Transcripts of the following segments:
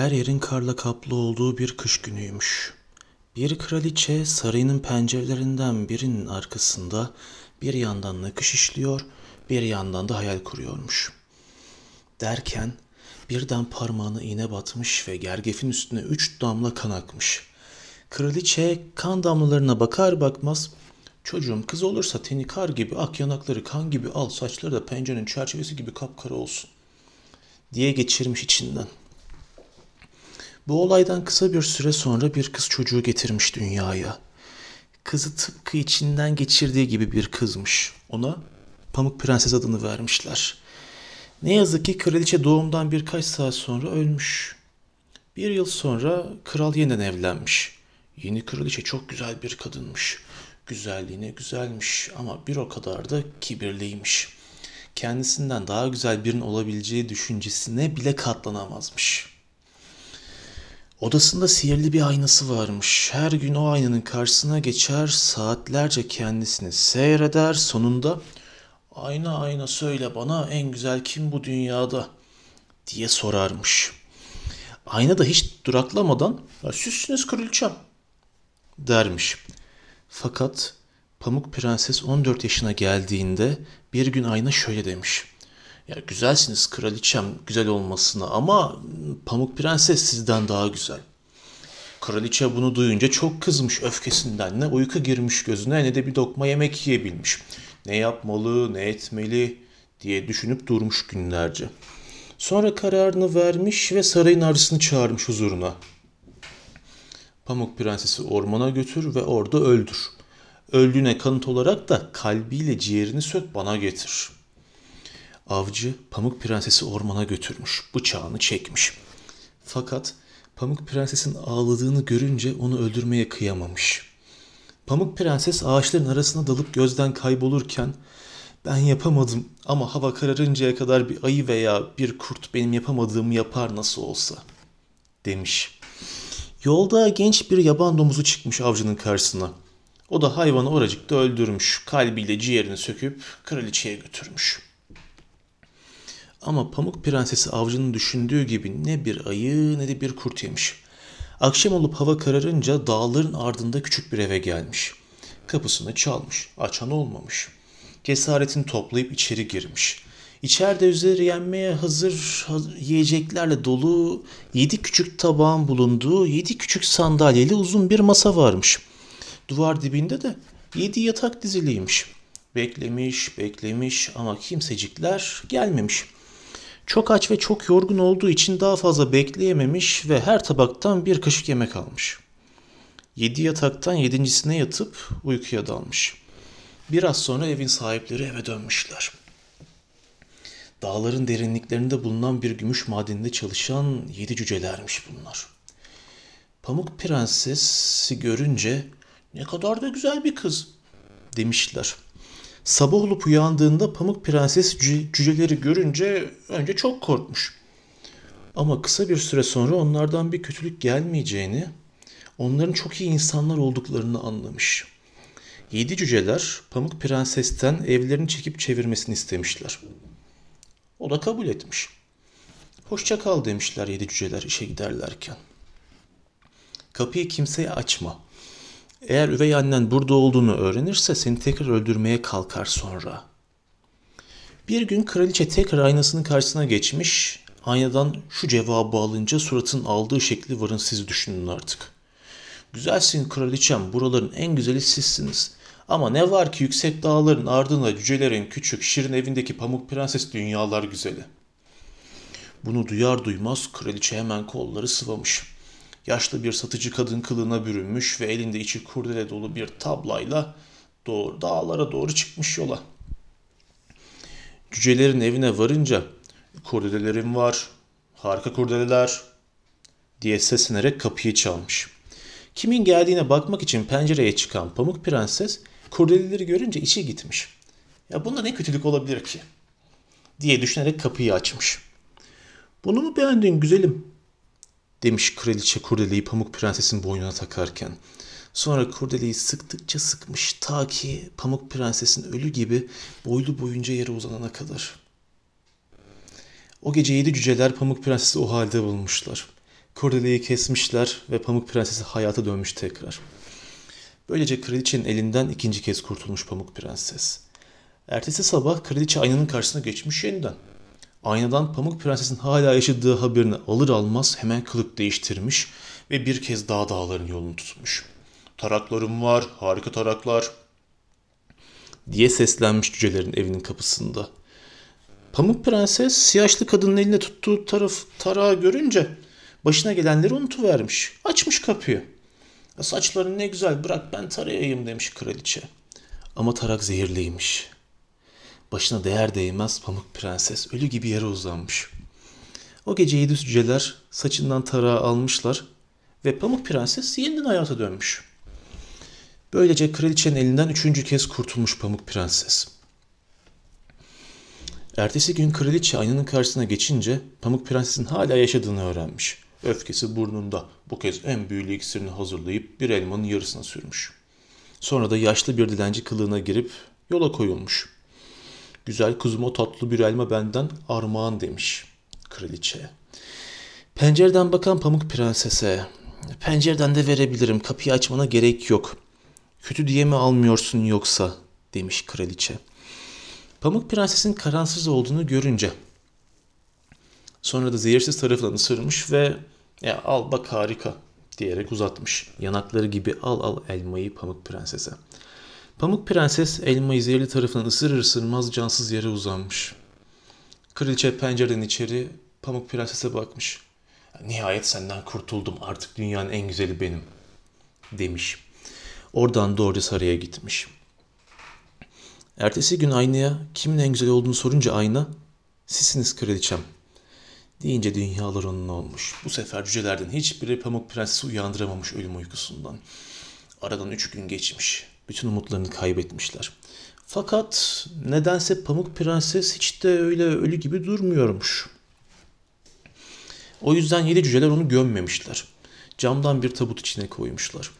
Her yerin karla kaplı olduğu bir kış günüymüş. Bir kraliçe sarayının pencerelerinden birinin arkasında bir yandan nakış işliyor, bir yandan da hayal kuruyormuş. Derken birden parmağına iğne batmış ve gergefin üstüne üç damla kan akmış. Kraliçe kan damlalarına bakar bakmaz Çocuğum kız olursa teni kar gibi, ak yanakları kan gibi al, saçları da pencerenin çerçevesi gibi kapkara olsun diye geçirmiş içinden. Bu olaydan kısa bir süre sonra bir kız çocuğu getirmiş dünyaya. Kızı tıpkı içinden geçirdiği gibi bir kızmış. Ona Pamuk Prenses adını vermişler. Ne yazık ki kraliçe doğumdan birkaç saat sonra ölmüş. Bir yıl sonra kral yeniden evlenmiş. Yeni kraliçe çok güzel bir kadınmış. Güzelliğine güzelmiş ama bir o kadar da kibirliymiş. Kendisinden daha güzel birinin olabileceği düşüncesine bile katlanamazmış. Odasında sihirli bir aynası varmış. Her gün o aynanın karşısına geçer, saatlerce kendisini seyreder. Sonunda ayna ayna söyle bana en güzel kim bu dünyada diye sorarmış. Ayna da hiç duraklamadan süssünüz kraliçem dermiş. Fakat Pamuk Prenses 14 yaşına geldiğinde bir gün ayna şöyle demiş. Ya güzelsiniz kraliçem güzel olmasına ama Pamuk Prenses sizden daha güzel. Kraliçe bunu duyunca çok kızmış öfkesinden. Ne uyku girmiş gözüne ne de bir dokma yemek yiyebilmiş. Ne yapmalı, ne etmeli diye düşünüp durmuş günlerce. Sonra kararını vermiş ve sarayın arısını çağırmış huzuruna. Pamuk Prensesi ormana götür ve orada öldür. Öldüğüne kanıt olarak da kalbiyle ciğerini sök bana getir. Avcı Pamuk Prensesi ormana götürmüş, bıçağını çekmiş. Fakat Pamuk Prenses'in ağladığını görünce onu öldürmeye kıyamamış. Pamuk Prenses ağaçların arasına dalıp gözden kaybolurken ben yapamadım ama hava kararıncaya kadar bir ayı veya bir kurt benim yapamadığımı yapar nasıl olsa demiş. Yolda genç bir yaban domuzu çıkmış avcının karşısına. O da hayvanı oracıkta öldürmüş, kalbiyle ciğerini söküp kraliçeye götürmüş. Ama Pamuk Prensesi avcının düşündüğü gibi ne bir ayı ne de bir kurt yemiş. Akşam olup hava kararınca dağların ardında küçük bir eve gelmiş. Kapısını çalmış, açan olmamış. Cesaretini toplayıp içeri girmiş. İçeride üzeri yenmeye hazır yiyeceklerle dolu yedi küçük tabağın bulunduğu yedi küçük sandalyeli uzun bir masa varmış. Duvar dibinde de yedi yatak diziliymiş. Beklemiş, beklemiş ama kimsecikler gelmemiş. Çok aç ve çok yorgun olduğu için daha fazla bekleyememiş ve her tabaktan bir kaşık yemek almış. Yedi yataktan yedincisine yatıp uykuya dalmış. Biraz sonra evin sahipleri eve dönmüşler. Dağların derinliklerinde bulunan bir gümüş madeninde çalışan yedi cücelermiş bunlar. Pamuk Prenses'i görünce ne kadar da güzel bir kız demişler. Sabah olup uyandığında Pamuk Prenses cüceleri görünce önce çok korkmuş. Ama kısa bir süre sonra onlardan bir kötülük gelmeyeceğini, onların çok iyi insanlar olduklarını anlamış. Yedi cüceler Pamuk Prenses'ten evlerini çekip çevirmesini istemişler. O da kabul etmiş. Hoşça kal demişler yedi cüceler işe giderlerken. Kapıyı kimseye açma. Eğer üvey annen burada olduğunu öğrenirse seni tekrar öldürmeye kalkar sonra. Bir gün kraliçe tekrar aynasının karşısına geçmiş. Aynadan şu cevabı alınca suratın aldığı şekli varın siz düşünün artık. Güzelsin kraliçem, buraların en güzeli sizsiniz. Ama ne var ki yüksek dağların ardında cücelerin küçük şirin evindeki pamuk prenses dünyalar güzeli. Bunu duyar duymaz kraliçe hemen kolları sıvamış. Yaşlı bir satıcı kadın kılığına bürünmüş ve elinde içi kurdele dolu bir tablayla doğru, dağlara doğru çıkmış yola. Cücelerin evine varınca kurdelelerim var, harika kurdeleler diye seslenerek kapıyı çalmış. Kimin geldiğine bakmak için pencereye çıkan Pamuk Prenses kurdeleleri görünce içi gitmiş. Ya bunda ne kötülük olabilir ki? diye düşünerek kapıyı açmış. Bunu mu beğendin güzelim? Demiş kraliçe kurdeleyi Pamuk Prenses'in boynuna takarken. Sonra kurdeleyi sıktıkça sıkmış ta ki Pamuk Prenses'in ölü gibi boylu boyunca yere uzanana kadar. O gece yedi cüceler Pamuk Prenses'i o halde bulmuşlar. Kurdeleyi kesmişler ve Pamuk Prensesi hayata dönmüş tekrar. Böylece kraliçenin elinden ikinci kez kurtulmuş Pamuk Prenses. Ertesi sabah kraliçe aynanın karşısına geçmiş yeniden. Aynadan Pamuk Prenses'in hala yaşadığı haberini alır almaz hemen kılık değiştirmiş ve bir kez daha dağların yolunu tutmuş. Taraklarım var, harika taraklar diye seslenmiş cücelerin evinin kapısında. Pamuk Prenses siyaşlı kadının elinde tuttuğu taraf tarağı görünce başına gelenleri unutuvermiş. Açmış kapıyı. Saçların ne güzel bırak ben tarayayım demiş kraliçe. Ama tarak zehirliymiş. Başına değer değmez Pamuk Prenses ölü gibi yere uzanmış. O gece yedi cüceler saçından tarağı almışlar ve Pamuk Prenses yeniden hayata dönmüş. Böylece kraliçenin elinden üçüncü kez kurtulmuş Pamuk Prenses. Ertesi gün kraliçe aynanın karşısına geçince Pamuk Prenses'in hala yaşadığını öğrenmiş. Öfkesi burnunda. Bu kez en büyülü iksirini hazırlayıp bir elmanın yarısına sürmüş. Sonra da yaşlı bir dilenci kılığına girip yola koyulmuş. Güzel kuzum o tatlı bir elma benden armağan demiş kraliçeye. Pencereden bakan Pamuk Prenses'e pencereden de verebilirim kapıyı açmana gerek yok. Kötü diye mi almıyorsun yoksa demiş kraliçe. Pamuk Prenses'in karansız olduğunu görünce sonra da zehirsiz tarafından ısırmış ve ya al bak harika diyerek uzatmış. Yanakları gibi al al elmayı Pamuk Prenses'e. Pamuk Prenses elmayı zehirli tarafından ısırır ısırmaz cansız yere uzanmış. Kraliçe pencereden içeri Pamuk Prenses'e bakmış. Nihayet senden kurtuldum artık dünyanın en güzeli benim demiş. Oradan doğruca saraya gitmiş. Ertesi gün aynaya kimin en güzel olduğunu sorunca ayna sizsiniz kraliçem deyince dünyalar onun olmuş. Bu sefer cücelerden hiçbiri Pamuk Prenses'i uyandıramamış ölüm uykusundan. Aradan üç gün geçmiş. Bütün umutlarını kaybetmişler. Fakat nedense Pamuk Prenses hiç de öyle ölü gibi durmuyormuş. O yüzden yedi cüceler onu gömmemişler. Camdan bir tabut içine koymuşlar.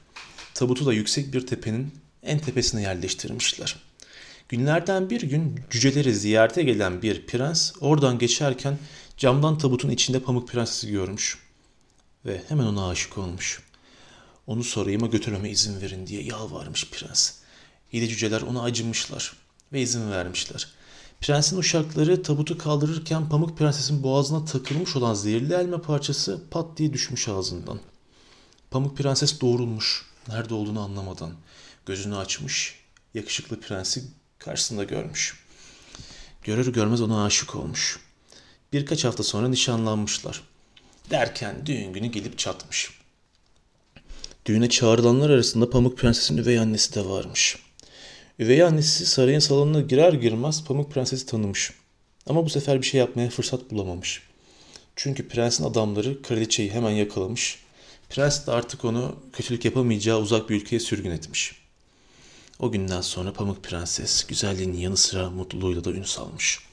Tabutu da yüksek bir tepenin en tepesine yerleştirmişler. Günlerden bir gün cüceleri ziyarete gelen bir prens oradan geçerken camdan tabutun içinde Pamuk Prenses'i görmüş. Ve hemen ona aşık olmuş. Onu sarayıma götürmeme izin verin diye yalvarmış prens. Yedi cüceler ona acımışlar ve izin vermişler. Prensin uşakları tabutu kaldırırken Pamuk Prenses'in boğazına takılmış olan zehirli elma parçası pat diye düşmüş ağzından. Pamuk Prenses doğrulmuş, nerede olduğunu anlamadan. Gözünü açmış, yakışıklı prensi karşısında görmüş. Görür görmez ona aşık olmuş. Birkaç hafta sonra nişanlanmışlar. Derken düğün günü gelip çatmış. Düğüne çağrılanlar arasında Pamuk Prenses'in üvey annesi de varmış. Üvey annesi sarayın salonuna girer girmez Pamuk Prenses'i tanımış. Ama bu sefer bir şey yapmaya fırsat bulamamış. Çünkü prensin adamları kraliçeyi hemen yakalamış. Prens de artık onu kötülük yapamayacağı uzak bir ülkeye sürgün etmiş. O günden sonra Pamuk Prenses güzelliğinin yanı sıra mutluluğuyla da ün salmış.''